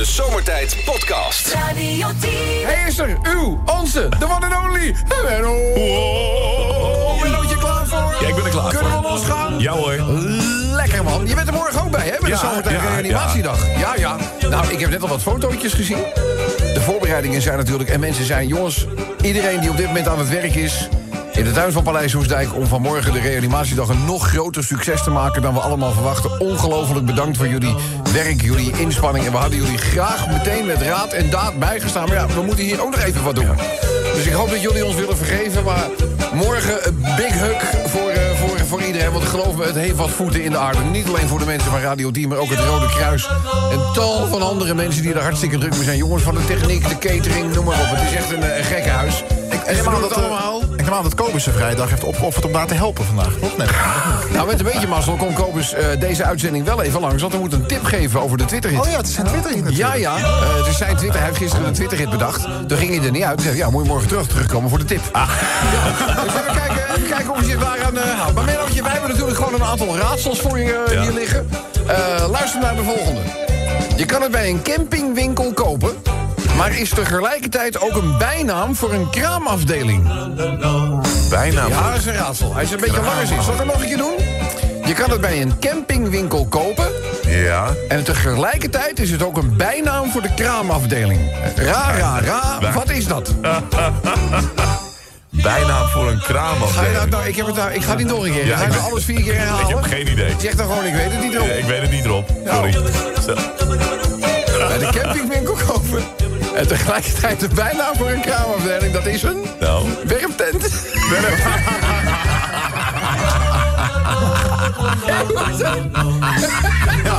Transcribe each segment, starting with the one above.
De Zomertijd Podcast. Radio 10. Hij is er, uw, onze, de one and only, Menno. Mennootje klaar voor? Ja, ik ben er klaar Kunnen voor. we losgaan? Ja hoor. Lekker man. Je bent er morgen ook bij, hè? Met de Ja, zomertijd ja, reanimatiedag. Ja. ja, Nou, ik heb net al wat fotootjes gezien. De voorbereidingen zijn natuurlijk... En mensen zijn, jongens, iedereen die op dit moment aan het werk is... in de tuin van Paleis Hoesdijk... om vanmorgen de reanimatiedag een nog groter succes te maken... dan we allemaal verwachten. Ongelooflijk bedankt voor jullie werk, jullie inspanning. En we hadden jullie graag meteen met raad en daad bijgestaan. Maar ja, we moeten hier ook nog even wat doen. Dus ik hoop dat jullie ons willen vergeven. Maar morgen een big hug voor, eh, voor, voor iedereen. Want geloof me, het heeft wat voeten in de aarde. Niet alleen voor de mensen van Radio 10, maar ook het Rode Kruis. En tal van andere mensen die er hartstikke druk mee zijn. Jongens van de techniek, de catering, noem maar op. Het is echt een, eh, een gekke huis. en ze doen het eh, allemaal. Aan dat Kobus zijn vrijdag heeft opgeofferd om daar te helpen vandaag. Toch? Nee. Nou, met een beetje mazzel kon Kobus eh, deze uitzending wel even langs. Want hij moet een tip geven over de Twitter-hit. Oh ja, het is zijn Twitter hier natuurlijk. Ja, ja. eh, het is zijn Twitter. Hij heeft gisteren een Twitter-hit bedacht. Toen ging hij er niet uit. Zei ja, moet je morgen terug terugkomen voor de tip. Ja, dus even kijken, even kijken of hij zich daaraan uh, houdt. Maar Mennootje, wij hebben natuurlijk gewoon een aantal raadsels voor je eh, Ja. hier liggen. Luister naar de volgende. Je kan het bij een campingwinkel kopen... maar is tegelijkertijd ook een bijnaam voor een kraamafdeling. Bijna. Ja, dat is een raadsel. Hij is een beetje langer zin. Zal ik hem nog een keer doen? Je kan het bij een campingwinkel kopen... Ja. En tegelijkertijd is het ook een bijnaam voor de kraamafdeling. Ra, ra, ra, wat is dat? Bijnaam voor een Ga je kraamafdeling. nou, nou, ik, heb het, nou, ik ga het niet nog een keer. Ja, ga ik je ben- alles vier keer herhalen? Ik heb geen idee. Zeg dan gewoon, ik weet het niet erop. Ja, Ik weet het niet erop. Sorry. Zo. Bij de campingwinkel kopen. En tegelijkertijd de bijnaam voor een kraamafdeling, dat is een Nou. werptent.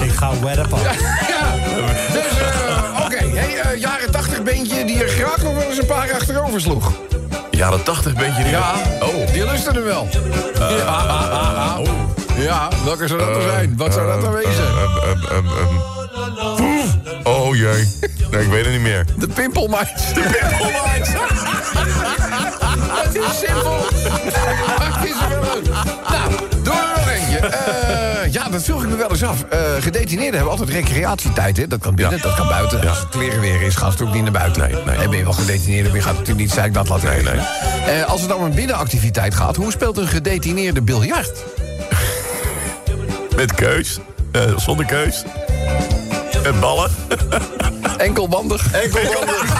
Ik ga werpen. Ja, dus eh, oké. Hey, eh, jaren 80 beentje die er graag nog wel eens een paar achterover sloeg. Jaren 80 ben je niet. Ja, Oh. die lusten er wel. ja. Oh. ja, welke zou dat er zijn? Wat zou dat dan wezen? Um, um, um, um. Oh jee. Nee, ik weet het niet meer. De pimpelmeid. De pimpelmeid. Het is simpel. Maar het is wel leuk. Nou, doe er nog eentje. Eh, ja, dat vroeg ik me wel eens af. Eh gedetineerden hebben altijd recreatietijd, hè? Dat kan binnen, Ja. dat kan buiten. Als het kleren weer is, gaan ze ook niet naar buiten. Nee, nee. En ben je wel gedetineerd, maar je gaat natuurlijk niet zeiken dat laten Nee, regelen. Eh, als het om een binnenactiviteit gaat, hoe speelt een gedetineerde biljart? Met keus. Zonder keus. Met ballen. Enkelbandig. Enkelbandig.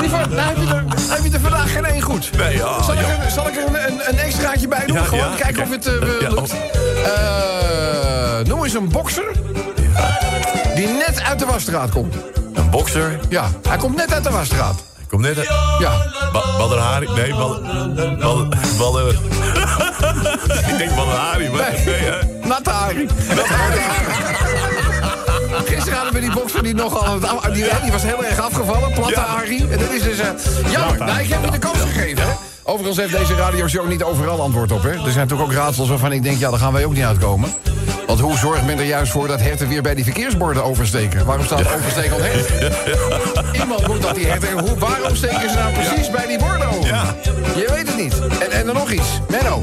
Liever, nou heb je, er, heb je er vandaag geen één goed. Nee, ja, zal, ik ja. er, zal ik er een, een, een extraatje bij doen? Ja, Gewoon ja, kijken of het Ja, lukt. Eh, noem eens een bokser die net uit de wasstraat komt. Een bokser. Ja, hij komt net uit de wasstraat. Ik kom net... Ja, Ba Badr. Nee. Badr... ik denk Badr Hari, maar... Nee. Nee, hè? natte Harry. Gisteren hadden we die bokser die nogal het die, die was heel erg afgevallen, platte. Harry. En dat is dus... eh, jammer, nou, ik heb je de kans gegeven, hè. Overigens heeft deze radioshow niet overal antwoord op, hè. Er zijn natuurlijk ook raadsels waarvan ik denk, ja, daar gaan wij ook niet uitkomen. Want hoe zorgt men er juist voor dat herten weer bij die verkeersborden oversteken? Waarom staat overstekend hert? Iemand moet dat die herten... Hoe, waarom steken ze nou precies bij die borden over? Ja. Je weet het niet. En, en dan nog iets. Menno,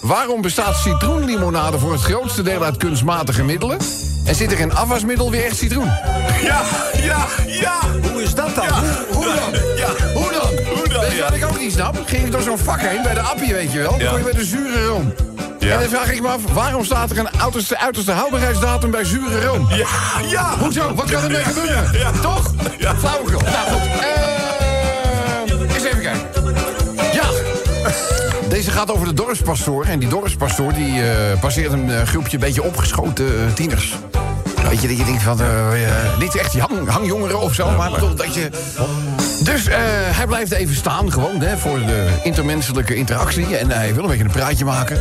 waarom bestaat citroenlimonade voor het grootste deel uit kunstmatige middelen... en zit er in afwasmiddel weer echt citroen? Ja, ja, ja. Hoe is dat dan? Hoe dan? Ja. Hoe dan? Hoe dan, Weet je wat ik ook niet snap? Ging ik door zo'n vak heen bij de appie, weet je wel? Dan je bij de zure room. Ja. En dan vraag ik me af, waarom staat er een uiterste, uiterste houdbaarheidsdatum bij zure room? Ja, ja. Hoezo? Wat kan er mee gebeuren? ja. Toch? Ja. Flauwekul. Nou goed. Eh, eens even kijken. Ja. Deze gaat over de dorpspastoor. En die dorpspastoor die eh, passeert een eh, groepje een beetje opgeschoten eh, tieners. Weet je, dat je denkt van... eh, eh, niet echt hang, hangjongeren of zo, maar bedoel dat je... Dus eh, hij blijft even staan, gewoon, hè, voor de intermenselijke interactie. En hij wil een beetje een praatje maken.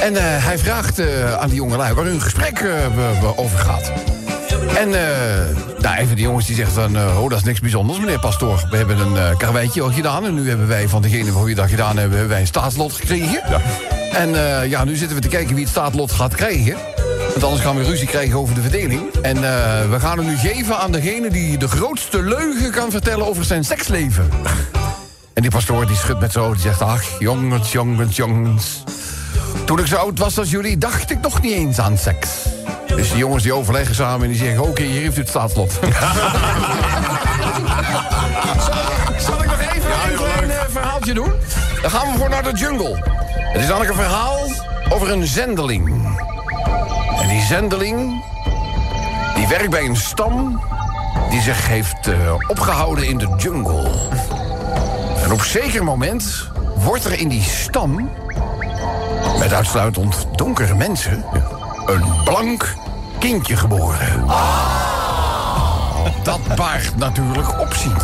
En eh, hij vraagt eh, aan die jongelui waar hun gesprek eh, over gaat. En eh nou, een van die jongens die zegt dan... eh, oh, dat is niks bijzonders, meneer Pastoor. We hebben een eh karweitje al gedaan... en nu hebben wij van degene voor wie dat gedaan hebben... hebben wij een staatslot gekregen. En eh, ja, nu zitten we te kijken wie het staatslot gaat krijgen. Want anders gaan we ruzie krijgen over de verdeling. En eh, we gaan het nu geven aan degene die de grootste leugen kan vertellen over zijn seksleven. En die pastoor die schudt met zijn hoofd. Die zegt, ach, jongens, jongens, jongens. Toen ik zo oud was als jullie, dacht ik nog niet eens aan seks. Dus die jongens die overleggen samen en die zeggen... oké, hier heeft u het staatslot. zal, ik- zal ik nog even een klein eh, verhaaltje doen? Dan gaan we voor naar de jungle. Het is namelijk een verhaal over een zendeling. En die zendeling... die werkt bij een stam... die zich heeft eh, opgehouden in de jungle. En op zeker moment wordt er in die stam... met uitsluitend donkere mensen... een blank kindje geboren. Dat baart natuurlijk opzien.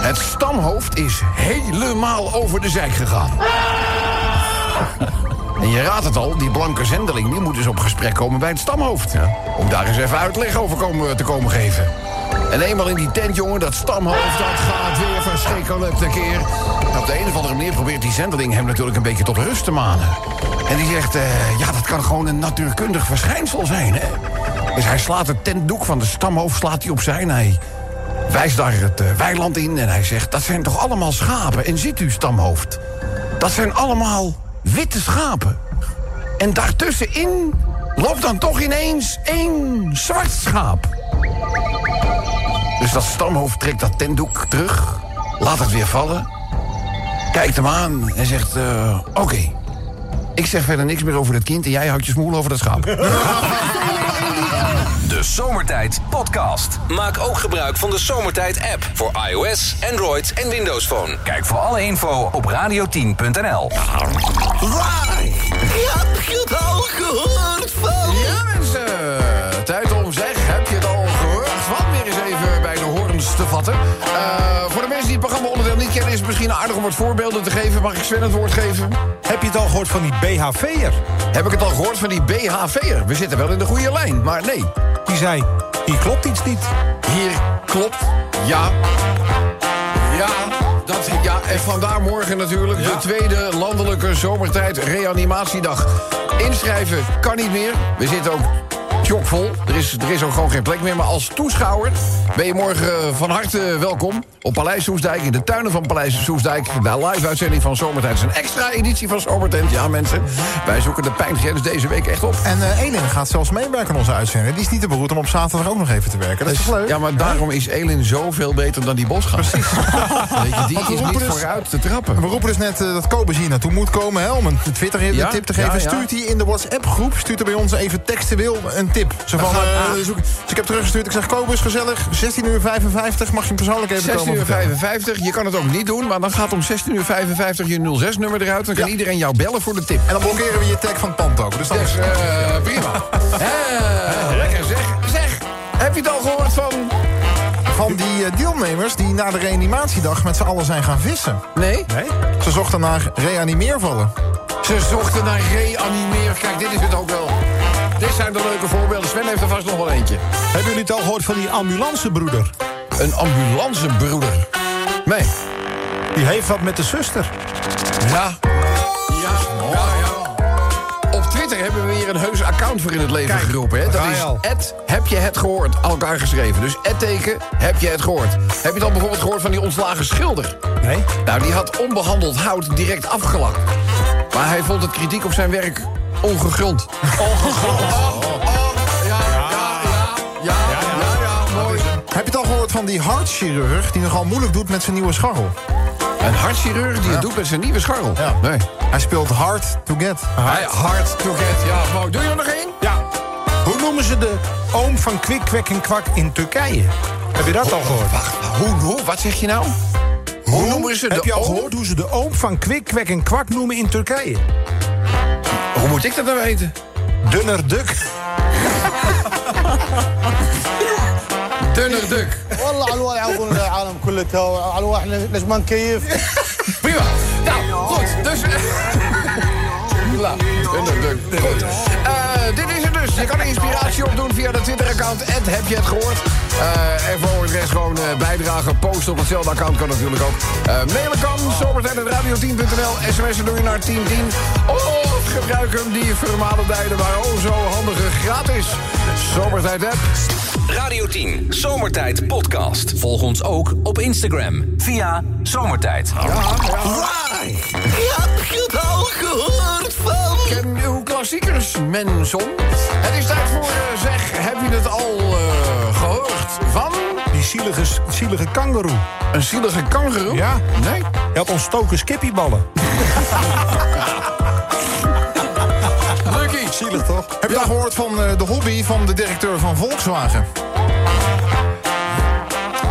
Het stamhoofd is helemaal over de zijk gegaan. En je raadt het al, die blanke zendeling die moet dus op gesprek komen bij het stamhoofd. Om daar eens even uitleg over komen, te komen geven. En eenmaal in die tent, jongen, dat stamhoofd, dat gaat weer op de keer. En op de een of andere manier probeert die zendeling hem natuurlijk een beetje tot rust te manen. En die zegt, eh, ja, dat kan gewoon een natuurkundig verschijnsel zijn, hè. Dus hij slaat het tentdoek van de stamhoofd slaat hij opzij en hij wijst daar het eh, weiland in en hij zegt... dat zijn toch allemaal schapen? En ziet u, stamhoofd, dat zijn allemaal witte schapen. En daartussenin loopt dan toch ineens één zwart schaap. Dus dat stamhoofd trekt dat tentdoek terug, laat het weer vallen... kijkt hem aan en zegt, eh, oké, ik zeg verder niks meer over dat kind... en jij houdt je smoel over dat schaap. De Zomertijd Podcast. Maak ook gebruik van de Zomertijd app voor iOS, Android en Windows Phone. Kijk voor alle info op radio10.nl. Heb je het al gehoord van? Ja, mensen. Tijd om zeg. Heb je het al gehoord? Wat weer eens even bij de horens te vatten. Eh, voor de mensen die het programma-onderdeel niet kennen... is het misschien aardig om wat voorbeelden te geven. Mag ik Sven het woord geven? Heb je het al gehoord van die BHV'er? Heb ik het al gehoord van die BHV'er? We zitten wel in de goede lijn, maar nee. Die zei, hier klopt iets niet. Hier klopt, ja. Ja, dat, ja, en vandaar morgen natuurlijk de tweede landelijke zomertijd reanimatiedag. Inschrijven kan niet meer. We zitten ook chockvol. Er is, er is ook gewoon geen plek meer. Maar als toeschouwer ben je morgen eh, van harte welkom op Paleis Soesdijk... in de tuinen van Paleis Soesdijk. De live-uitzending van Zomertijd. Het is een extra editie van Zomertent. Ja, mensen, wij zoeken de pijngrens deze week echt op. En eh Elin gaat zelfs meewerken aan onze uitzending. Die is niet te beroerd om op zaterdag ook nog even te werken. Dat is leuk? Ja, maar daarom is Elin zoveel beter dan die Bosga. Precies. Weet je, die is niet dus- vooruit te trappen. We roepen dus net eh, dat Kobus hier naartoe moet komen hè, om een Twitter Ja, tip te geven. ja, ja. Stuurt hij in de WhatsApp-groep, stuurt hij bij ons even textueel een tip. Zo van, gaan- eh, zoek- dus ik heb teruggestuurd, ik zeg Kobus, gezellig, 16 uur 55, mag je hem persoonlijk even 16 komen uur vertellen. 55. Je kan het ook niet doen, maar dan gaat om 16 uur 55 je 06-nummer eruit. Dan kan Ja. iedereen jou bellen voor de tip. En dan blokkeren we je tag van het pand ook. Dus Dus is eh, prima. Eh, lekker zeg. Zeg, heb je het al gehoord van... van die deelnemers die na de reanimatiedag met z'n allen zijn gaan vissen. Nee? Nee? Ze zochten naar reanimeervallen. Ze zochten naar reanimeer. Kijk, dit is het ook wel. Dit zijn de leuke voorbeelden. Sven heeft er vast nog wel eentje. Hebben jullie het al gehoord van die ambulancebroeder? Een ambulancebroeder. Nee. Die heeft wat met de zuster. Ja. Ja, ja, ja. Op Twitter hebben we weer een heus account voor in het leven Kijk, geroepen. Hè? Dat is al. het heb je het gehoord, elkaar geschreven. Dus het teken, heb je het gehoord. Heb je dan bijvoorbeeld gehoord van die ontslagen schilder? Nee? Nou, die had onbehandeld hout direct afgelakt. Maar hij vond het kritiek op zijn werk ongegrond. Ongegrond? ja, ja, ja, ja, ja, mooi. Heb je het al gehoord van die hartchirurg die nogal moeilijk doet met zijn nieuwe scharrel? Een hartchirurg die het doet met zijn nieuwe scharrel. Ja. Nee. Hij speelt hard to get. Hard to get. Ja, mooi. Doe je er nog één? Ja. Hoe noemen ze de oom van Kwik, Kwek en Kwak in Turkije? Heb je dat al gehoord? Wacht, hoe, hoe? Wat zeg je nou? Hoe noemen ze de Heb je al gehoord hoe ze de oom van Kwik, Kwek en Kwak noemen in Turkije? Hoe moet ik dat nou weten? Dunner Duk. Dunner Duk. والله على الواقع يعوضون العالم كله تو على الواقع ليش ما نكيف Prima. Nou, goed. Dus... Nou, Dunner Duk. Goed. Eh, dit is het dus. je kan er inspiratie opdoen via de Twitter-account. En heb je het gehoord? Eh, en voor het rest gewoon eh, bijdragen. Posten op hetzelfde account kan natuurlijk ook. Eh mailen kan. Zomertijd.radio10.nl. SMS'en doe je naar 1010. Of gebruik hem die vermalendijden maar oh zo handige gratis. Zomertijd app. Radio 10 Zomertijd Podcast. Volg ons ook op Instagram via Zomertijd. Heb je het al gehoord van? Klassiekers, mensen. Het is tijd voor, eh, zeg, heb je het al eh, gehoord van Die zielige, zielige kangeroe. een zielige kangeroe? Ja. Nee? Je had ontstoken skippieballen. Lucky. Zielig toch? Heb je al gehoord van eh, de hobby van de directeur van Volkswagen?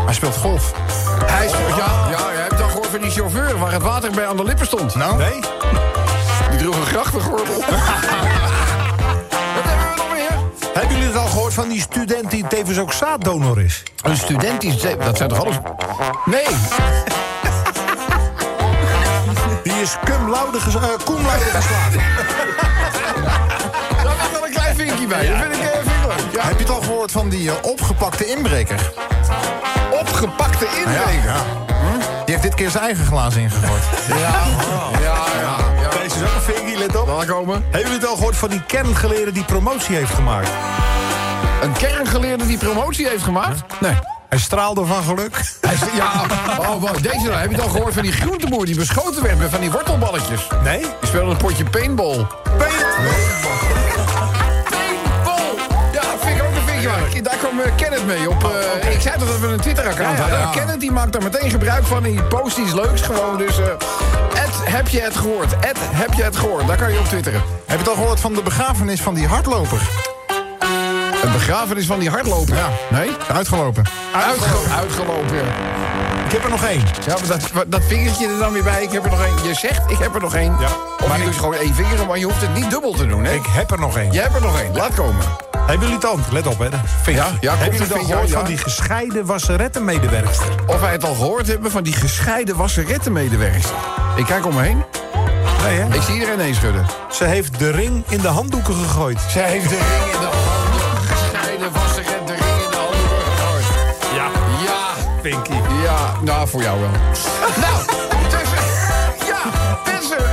Hij speelt golf. Hij is, ja, ja, je hebt al gehoord van die chauffeur waar het water bij aan de lippen stond. Nou? Nee? Droeg een grachtengordel. Wat hebben jullie het al gehoord van die student die tevens ook zaaddonor is? Een student die... Dat zijn toch alles... Nee, Die is cum laude ges- eh, cum laude geslagen. daar ligt wel een klein vinkje bij. Dat vind ik, eh, vind ik leuk. Ja. Heb je het al gehoord van die eh, opgepakte inbreker? Opgepakte inbreker. Die heeft dit keer zijn eigen glaas ingegooid. Ja, ja, ja. Is ook een vinkie, let op. Hebben jullie het al gehoord van die kerngeleerde die promotie heeft gemaakt? Een kerngeleerde die promotie heeft gemaakt? Nee. Hij straalde van geluk. Hij ja, oh, deze nou. Heb je het al gehoord van die groenteboer die beschoten werd met van die wortelballetjes? Nee? Die speelde een potje paintball. Paintball! Waard. Daar kwam eh, Kenneth mee op. eh, ik zei toch dat we een Twitter-account hadden. ja. Kenneth die maakt daar meteen gebruik van. Die post iets leuks gewoon. Dus eh Ed, heb je het gehoord? Ed, heb je het gehoord? Daar kan je op twitteren. Heb je het al gehoord van de begrafenis van die hardloper? Een begrafenis van die hardloper. Ja. Nee? Uitgelopen. Uitgelopen. Uitgelopen, ja. Ik heb er nog één. Ja, maar dat, dat vingertje er dan weer bij. Ik heb er nog één. Je zegt, ik heb er nog één. Ja. Of Maar je ik- doet gewoon één vinger, maar je hoeft het niet dubbel te doen, hè? Ik heb er nog één. Jij hebt er nog één. Laat komen. Hebben jullie het? Let op, hè. vinkje. Ja, ja, Hebben jullie het al gehoord ja. van die gescheiden wasserettenmedewerkster? Of wij het al gehoord hebben van die gescheiden wasserettenmedewerkster. Ik kijk om me heen. Nee, hè? Ik zie iedereen nee schudden. Ze heeft de ring in de handdoeken gegooid. Zij heeft de ring in de handen. Gescheiden wasseretten, de ring in de handen gegooid. Ja, Ja, Pinky. ja, nou, voor jou wel. nou,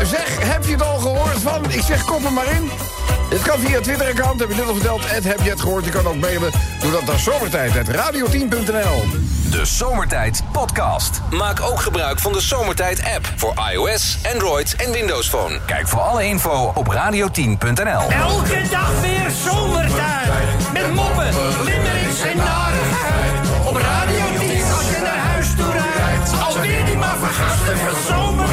zeg, heb je het al gehoord van? Ik zeg, kop er maar in. Het kan via Twitter-account, heb je net al verteld. Ed, heb je het gehoord? Je kan ook mailen. Doe dat naar zomertijd.radio10.nl. De Zomertijd Podcast. Maak ook gebruik van de Zomertijd app voor iOS, Android en Windows Phone. Kijk voor alle info op radio10.nl. Elke dag weer zomertijd. Met moppen, limmerings en narigheid. Op Radio 10 als je naar huis toe rijdt. Alweer die maar vergasten van zomertijd.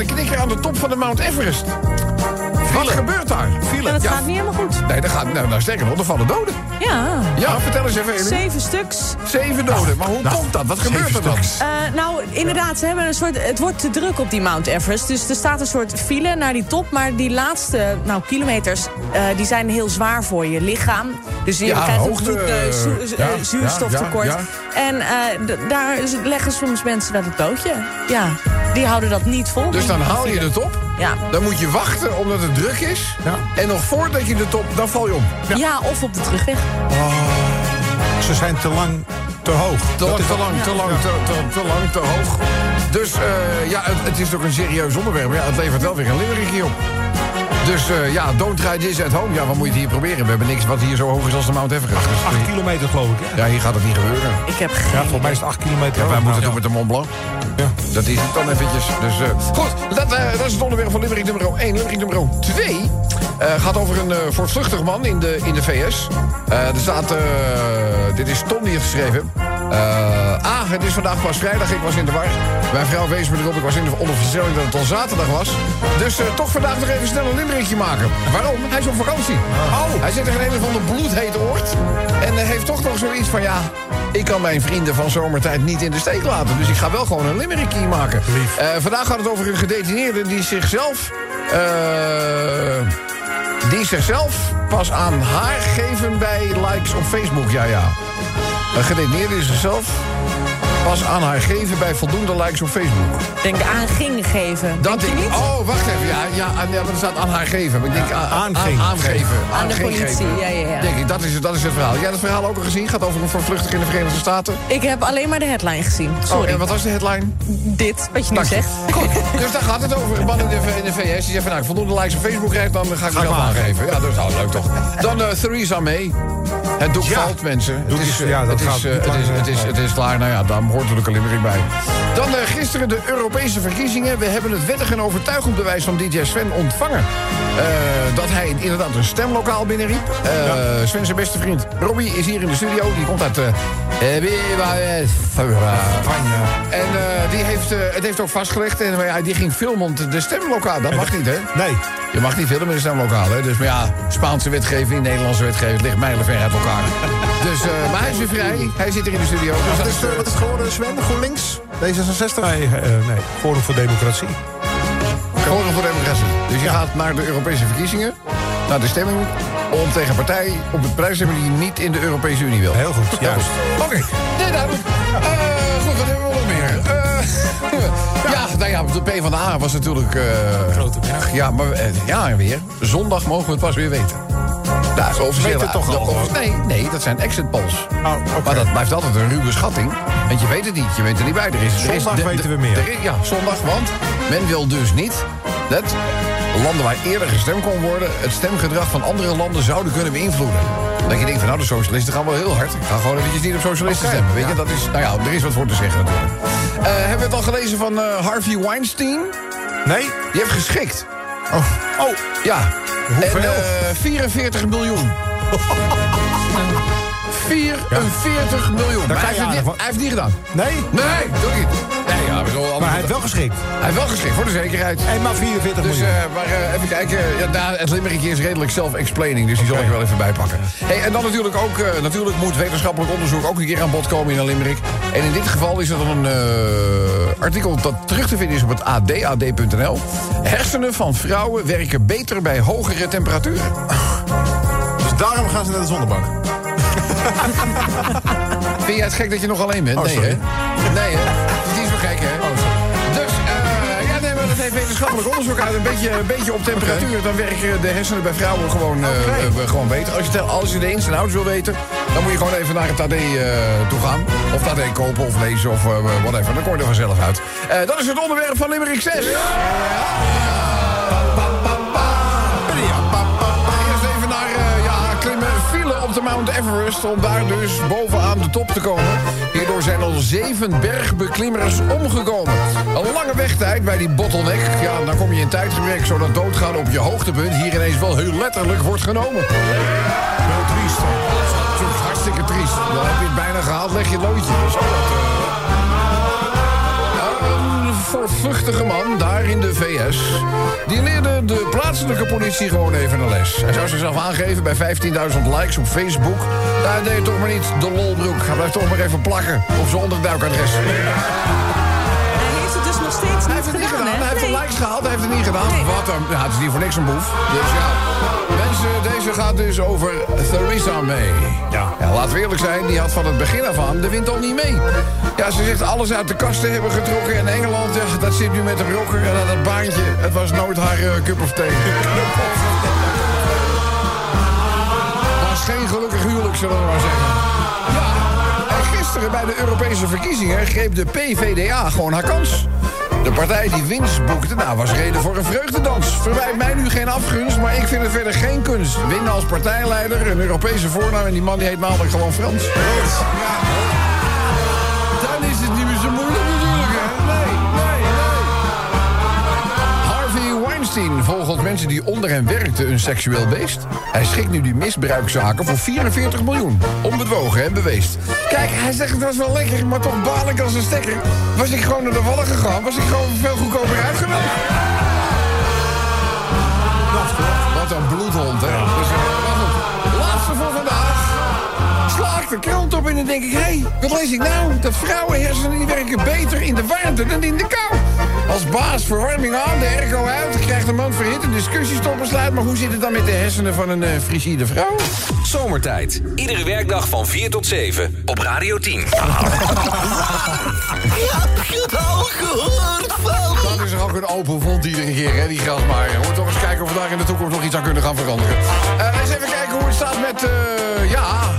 De knikker aan de top van de Mount Everest? Wat gebeurt daar? Ja, dat gaat niet helemaal goed. Nee, dat gaat, nou, nou sterker nog, er vallen doden. Ja, Ja, vertel eens even. Zeven stuks. Zeven doden. Maar hoe komt dat? Wat gebeurt er dan? Eh, nou, inderdaad, ze hebben een soort, het wordt te druk op die Mount Everest. Dus er staat een soort file naar die top. Maar die laatste nou, kilometers eh, die zijn heel zwaar voor je lichaam. Dus je Ja, krijgt hoogte, een bloed, eh, zu- ja, zuurstoftekort. ja, ja, En daar leggen soms mensen dat het bootje. Ja, die houden dat niet vol. Dus dan haal je de top. Ja. Dan moet je wachten omdat het druk is. En nog voordat je de top, dan val je om. Ja. of op de terugweg. Ze zijn te lang te hoog. Te lang, te lang, te lang, te, te, te lang, te hoog. Dus eh, ja, het, het is ook een serieus onderwerp. maar Ja, het levert wel weer een limerickje op. Dus eh, ja, don't try this at home. Ja, wat moet je het hier proberen? We hebben niks wat hier zo hoog is als de Mount Everest. Dus, 8 kilometer geloof ik, hè? ja, hier gaat het niet gebeuren. Ik heb Ja, geen volgens mij is het 8 kilometer. Ja, wij moeten Ja. doen met de Mont Blanc. Ja. Dat is het dan eventjes. Dus, eh, goed, dat, eh, dat is het onderwerp van Limerick nummer 1. Limerick nummer 2 eh, gaat over een eh voortvluchtig man in de, in de VS. Eh, er staat, eh, dit is Tom die heeft geschreven. Eh, ah, het is vandaag pas vrijdag, ik was in de war. Mijn vrouw wees me erop, ik was in de onderverstelling dat het al zaterdag was. Dus eh, toch vandaag nog even snel een limerickje maken. Waarom? Hij is op vakantie. Oh. Hij zit in een of ander bloedheet oord. En eh, heeft toch nog zoiets van, ja, ik kan mijn vrienden van zomertijd niet in de steek laten. Dus ik ga wel gewoon een limerickje maken. Lief. Vandaag gaat het over een gedetineerde die zichzelf... eh, die zichzelf pas aan haar geven bij likes op Facebook. Ja, ja. Een gedetineerde die zichzelf pas aan haar geven bij voldoende likes op Facebook. Denk aan ging geven. Dat Denk je ik, niet? oh, wacht even. Ja, ja, aan- ja, maar er staat aan haar geven. Maar ik denk aan, aan, aanging. aangeven. Aan de politie, geven. ja, ja, ja. Denk ik, dat is, dat is het verhaal. Jij hebt het verhaal ook al gezien? Gaat over een vervluchtig in de Verenigde Staten. Ik heb alleen maar de headline gezien. Sorry. Oh, en wat was de headline? Dit, wat je nu zegt. Goed, dus daar gaat het over. Een man in de, in de VS die zegt van... Nou, ik voldoende likes op Facebook krijg, dan ga ik mezelf maar aangeven. Ja, dat is nou leuk toch. Dan eh Theresa May. Het doek Ja. valt, mensen. Doek het is- eh, ja, dat het gaat is, eh, het, is, het, is, het is klaar. Nou ja, daar hoort natuurlijk een limerick bij. Dan eh, gisteren de Europese verkiezingen. We hebben het wettig en overtuigend bewijs van DJ Sven ontvangen. Dat hij inderdaad een stemlokaal binnenriep. Sven zijn beste vriend Robbie is hier in de studio. Die komt uit... eh Spanje. en eh, die heeft, eh, het heeft ook vastgelegd. En die ging filmen de stemlokaal. Dat mag niet, hè? Nee. Je mag niet filmen in de stemlokaal, hè? Dus maar ja, Spaanse wetgeving, Nederlandse wetgeving ligt mijlenver uit elkaar. dus, eh, maar hij is weer vrij. Hij zit hier in de studio. Dus Wat dat is, eh, eh, wat is geworden, Sven? GroenLinks? D66? Nee, eh, nee. Forum voor Democratie. Forum voor Democratie. Dus je gaat naar de Europese verkiezingen, naar de stemming... om tegen partij op het prijs te stemmen die niet in de Europese Unie wil. Heel goed, juist. Oké, nee, duidelijk. Eh, goed, wat hebben we nog meer? Eh, ja, nou ja, de PvdA was natuurlijk... eh Grote berg. Ja, maar ja, en weer. Zondag mogen we het pas weer weten. Nou, de officiële, Weet toch de al? nee, nee, dat zijn exit polls. Oh. Maar dat blijft altijd een ruwe schatting. Want je weet het niet, je bent er niet bij. Er is, er is- Zondag de- weten de- we meer. er is- ja, zondag, want men wil dus niet... dat landen waar eerder gestemd kon worden... het stemgedrag van andere landen zouden kunnen beïnvloeden. Dat je denkt van, nou, de socialisten gaan wel heel hard. Ik ga gewoon eventjes niet op socialisten stemmen. Weet je, dat is... Nou ja, er is wat voor te zeggen natuurlijk. Eh, hebben we het al gelezen van eh, Harvey Weinstein? Nee? Die heeft geschikt. Oh. Oh. Ja. Hoeveel? En, eh, 44 miljoen. 44 miljoen. Kan hij, je heeft het niet, van- hij heeft het niet gedaan. Nee? Nee, doe ik niet. Nee, ja, we zullen Maar hij heeft wel geschikt. hij heeft wel geschikt, voor de zekerheid. En maar 44 Dus, miljoen. eh, maar eh, even kijken. Ja, nou, het limerick is redelijk self-explaining, dus die zal ik wel even bij pakken. Hey, en dan natuurlijk ook, eh, natuurlijk moet wetenschappelijk onderzoek ook een keer aan bod komen in een limerick. En in dit geval is het een eh, artikel dat terug te vinden is op het AD, ad.nl. Hersenen van vrouwen werken beter bij hogere temperaturen. Dus daarom gaan ze naar de zonnebank. Vind jij het gek dat je nog alleen bent? Oh, nee, sorry. hè? Nee, hè? Wetenschappelijk onderzoek uit. Een beetje, een beetje op temperatuur. Dan werken de hersenen bij vrouwen gewoon, eh, eh, gewoon beter. Als je, als je de ins en outs wil weten, dan moet je gewoon even naar het AD eh, toe gaan. Of AD kopen of lezen of eh, whatever. Dan kom je er vanzelf uit. Dat is het onderwerp van Limerick 6. Eerst de Mount Everest... om daar dus bovenaan de top te komen. Hierdoor zijn al zeven bergbeklimmers omgekomen. Een lange wegtijd bij die bottleneck. Ja, dan kom je in tijdgebrek zodat doodgaan op je hoogtepunt... hier ineens wel heel letterlijk wordt genomen. Heel triest. hartstikke triest. Dan heb je het bijna gehaald, leg je loodje. Zo dat, voorvluchtige man daar in de VS... die leerde de plaatselijke politie gewoon even een les. Hij zou zichzelf aangeven bij 15.000 likes op Facebook. Hij deed toch maar niet de lolbroek. Hij blijft toch maar even plakken op zijn onderduikadres. Nog steeds Hij niet heeft het niet gedaan? Hij heeft de likes gehaald, hij heeft het niet gedaan. Wat een... Ja, het is niet voor niks een boef. Dus ja, mensen, deze gaat dus over Theresa May. Ja. laten we eerlijk zijn, die had van het begin af aan de wind al niet mee. Ja, ze zegt alles uit de kasten hebben getrokken. En Engeland, ja, dat zit nu met de rocker. En dat- dat baantje, het was nooit haar eh, cup of thee. was geen gelukkig huwelijk, zullen we maar zeggen. Ja, gisteren bij de Europese verkiezingen greep de PVDA gewoon haar kans. De partij die winst boekte, nou, was reden voor een vreugdedans. Verwijt mij nu geen afgunst, maar ik vind het verder geen kunst. Winnen als partijleider, een Europese voornaam... en die man die heet namelijk gewoon Frans. Ja. Weinstein volgt mensen die onder hem werkten een seksueel beest. Hij schikt nu die misbruikzaken voor 44 miljoen. Onbedwogen en beweest. Kijk, hij zegt het was wel lekker, maar toch baal ik als een stekker. Was ik gewoon naar de wallen gegaan, was ik gewoon veel goedkoper uitgenomen. Wat een bloedhond, hè? Dus, eh. Laatste voor vandaag. Sla ik de krant op en dan denk ik... hé, hey, wat lees ik nou? Dat vrouwenhersenen die werken beter in de warmte dan in de kou. Als baas verwarming aan, de airco uit... krijgt een man verhitte discussies tot besluit... maar hoe zit het dan met de hersenen van een eh frigide vrouw? Zomertijd. Iedere werkdag van 4 tot 7 op Radio 10. Dat is er ook een open vond iedere keer, hè, die grasmaaier. We moeten toch eens kijken of we daar in de toekomst nog iets aan kunnen gaan veranderen. Eh, eens even kijken hoe het staat met, eh, ja,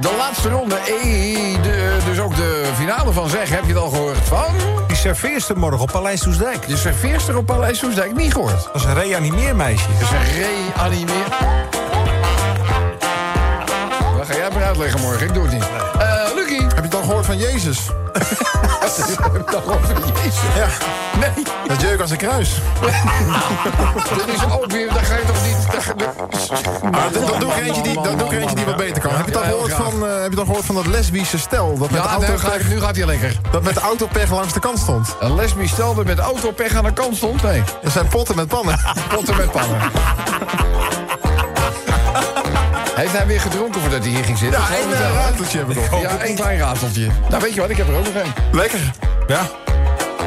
de laatste ronde. Eh, de, dus ook de finale van Zeg, heb je het al gehoord van? Die serveerster morgen op Paleis Soesdijk. De serveerster op Paleis Soesdijk, niet gehoord. Dat is een reanimeermeisje. Dat is een reanimeer. Dat ga jij maar uitleggen morgen, ik doe het niet. Van Jezus? over Jezus? Ja, Nee, dat jeuk als een kruis. dit is ook weer, daar ga je toch niet... ga- Maar dan, dan doe ik eentje die, dan doe ik eentje die wat beter kan. Heb je heel gehoord van, eh, heb je al gehoord van dat lesbische stel? Dat met, de Ja, auto ik- nu gaat hij lekker. dat met de autopech langs de kant stond. Een lesbisch stel dat met autopech aan de kant stond? Nee, Er zijn potten met pannen. potten met pannen. Heeft hij weer gedronken voordat hij hier ging zitten? Ja, één vertellen. rateltje heb ik nog. Ja, één klein rateltje. Nou, weet je wat, ik heb er ook nog één. Lekker. Ja.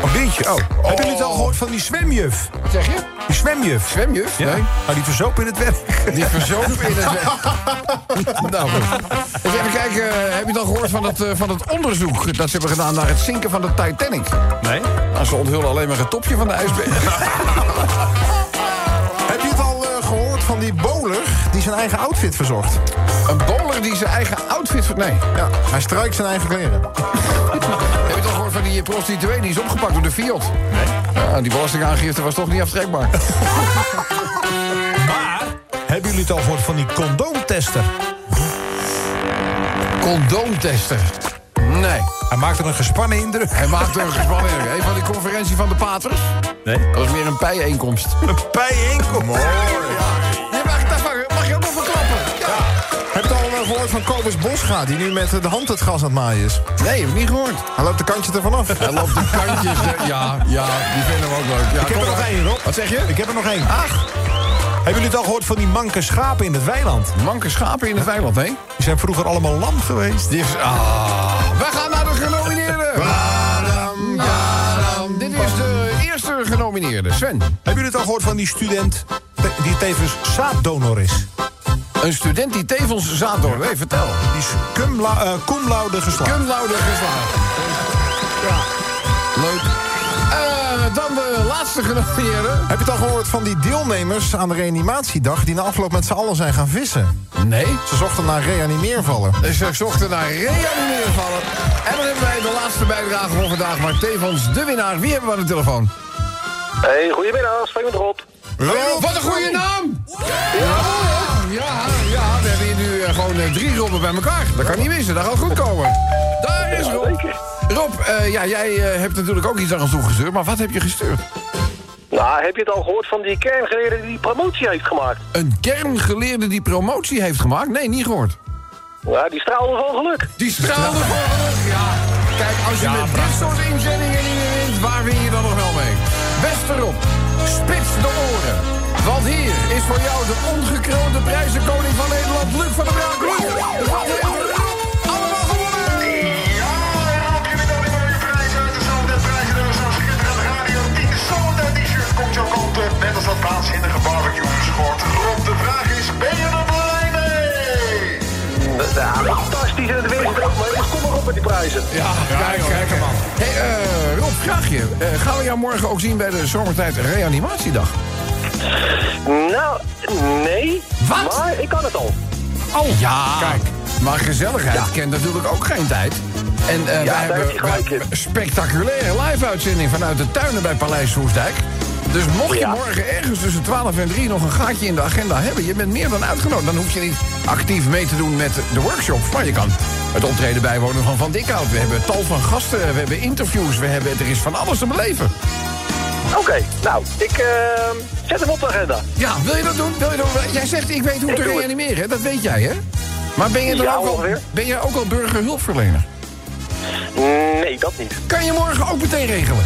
Een biertje. Oh. Hebben jullie het al gehoord van die zwemjuf? Wat zeg je? Die zwemjuf. Zwemjuf? Ja. Nee. Nou, die verzoop in het werk. Die verzopen in het weg. nou, goed. Even kijken, eh, heb je dan gehoord van het, eh, van het onderzoek... dat ze hebben gedaan naar het zinken van de Titanic? Nee. Nou, ze onthullen alleen maar het topje van de ijsberg. Heb je het al eh, gehoord van die bowler die zijn eigen outfit verzorgt? Een bowler die zijn eigen outfit... ver- Nee. Ja, hij strijkt zijn eigen kleren. Heb je toch gehoord van die prostituee die is opgepakt door de Fiat? Nee. Ja, die belastingaangifte was toch niet aftrekbaar. Maar, hebben jullie het al gehoord van die condoomtester? Condoomtester. Nee. Hij maakt er een gespannen indruk. Hij maakte een gespannen indruk. Een van die conferentie van de paters? Nee. Dat was meer een bijeenkomst. Een bijeenkomst. Je mag, Eh, gehoord van Kobus Bosga, die nu met de hand het gas aan het maaien is? Nee, heb ik niet gehoord. Hij loopt de kantje ervan af. Hij loopt de kantjes. de- ja, ja, die vinden we ook leuk. Ja, Ik heb er nog één, Rob. Wat zeg je? Ik heb er nog één. Ach. Hebben jullie het al gehoord van die manke schapen in het weiland? Manke schapen in het weiland, nee? Die zijn vroeger allemaal lam geweest. Die is, ah, we gaan naar de genomineerden. Badam, badam. Dit is de eerste genomineerde. Sven, Hebben jullie het al gehoord van die student die tevens zaaddonor is? Een student die tevens zaaddorp. Nee, vertel. Die is cum, la, eh, cum laude geslaagd. Cum laude geslaagd. Ja. Leuk. Eh, dan de laatste genomineerde. Heb je het al gehoord van die deelnemers aan de reanimatiedag... die na afloop met z'n allen zijn gaan vissen? Nee. Ze zochten naar reanimeervallen. Ze zochten naar reanimeervallen. En dan hebben wij de laatste bijdrage van vandaag. Maar tevens de winnaar. Wie hebben we aan de telefoon? Hey, goedemiddag, spreek met Rob. Wat een goede naam! Ja, ja, ja. We hebben hier nu eh, gewoon eh, drie Robben bij elkaar. Dat kan niet missen, dat gaat goed komen. Daar is Rob. Rob, eh, ja, jij eh, hebt natuurlijk ook iets naar ons toegestuurd. Maar wat heb je gestuurd? Nou, heb je het al gehoord van die kerngeleerde die die promotie heeft gemaakt? Een kerngeleerde die promotie heeft gemaakt? Nee, niet gehoord. Ja, die straalde van geluk. Die straalde voor geluk. Ja. Kijk, als je met dit soort inzendingen niet meer wint, waar win je dan nog wel mee? Beste Rob, spits de oren. Want hier is voor jou de ongekroonde prijzenkoning van Nederland, Luc van der Braak. Luc, wat heeft Rob allemaal gewonnen? Ja, Rob, jullie dan weer mooie prijzen uit de Zomertijd prijzen. Er is zo'n schitterend Radio 10 Zomertijd t-shirt komt jouw kant op. Net als dat waanzinnige barbecue schort. Rob, de vraag is, ben je er blij mee? Ja, fantastisch en het weer er ook mee. Dus kom maar op met die prijzen. Ja, kijk, kijk man. Hey, eh, Rob, vraag je. Eh, gaan we jou morgen ook zien bij de Zomertijd Reanimatiedag? Nou, nee. Wat? Maar ik kan het al. Oh, ja. Kijk, maar gezelligheid kent natuurlijk ook geen tijd. En eh, wij hebben een spectaculaire live-uitzending vanuit de tuinen bij Paleis Soestdijk. Dus mocht je Ja. morgen ergens tussen 12 en 3 nog een gaatje in de agenda hebben... je bent meer dan uitgenodigd. Dan hoef je niet actief mee te doen met de workshops. Maar je kan het optreden bijwonen van Van Dikhout. We hebben tal van gasten, we hebben interviews. We hebben, er is van alles te beleven. Oké, nou, ik eh, zet hem op de agenda. Ja, wil je dat doen? Wil je dat doen? Jij zegt ik weet hoe Ik te reanimeren, dat weet jij hè? Maar ben je, dan Ja, ook al, ben jij ook al burgerhulpverlener? Nee, dat niet. Kan je morgen ook meteen regelen?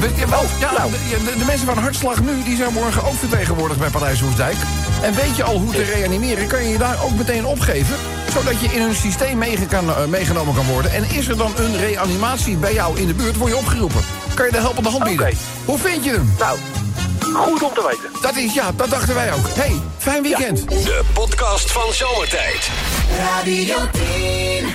We- ja, nou. de, de- de mensen van Hartslag Nu die zijn morgen ook vertegenwoordigd bij Paleis Hoesdijk. En weet je al hoe te reanimeren, kan je je daar ook meteen opgeven. Zodat je in hun systeem meege- kan, eh, meegenomen kan worden. En is er dan een reanimatie bij jou in de buurt, word je opgeroepen. Kan je de helpende hand bieden. Oké. Hoe vind je hem? Nou, Goed om te weten. Dat is, ja, dat dachten wij ook. hey, fijn weekend. De podcast van Zomertijd. Radio 10.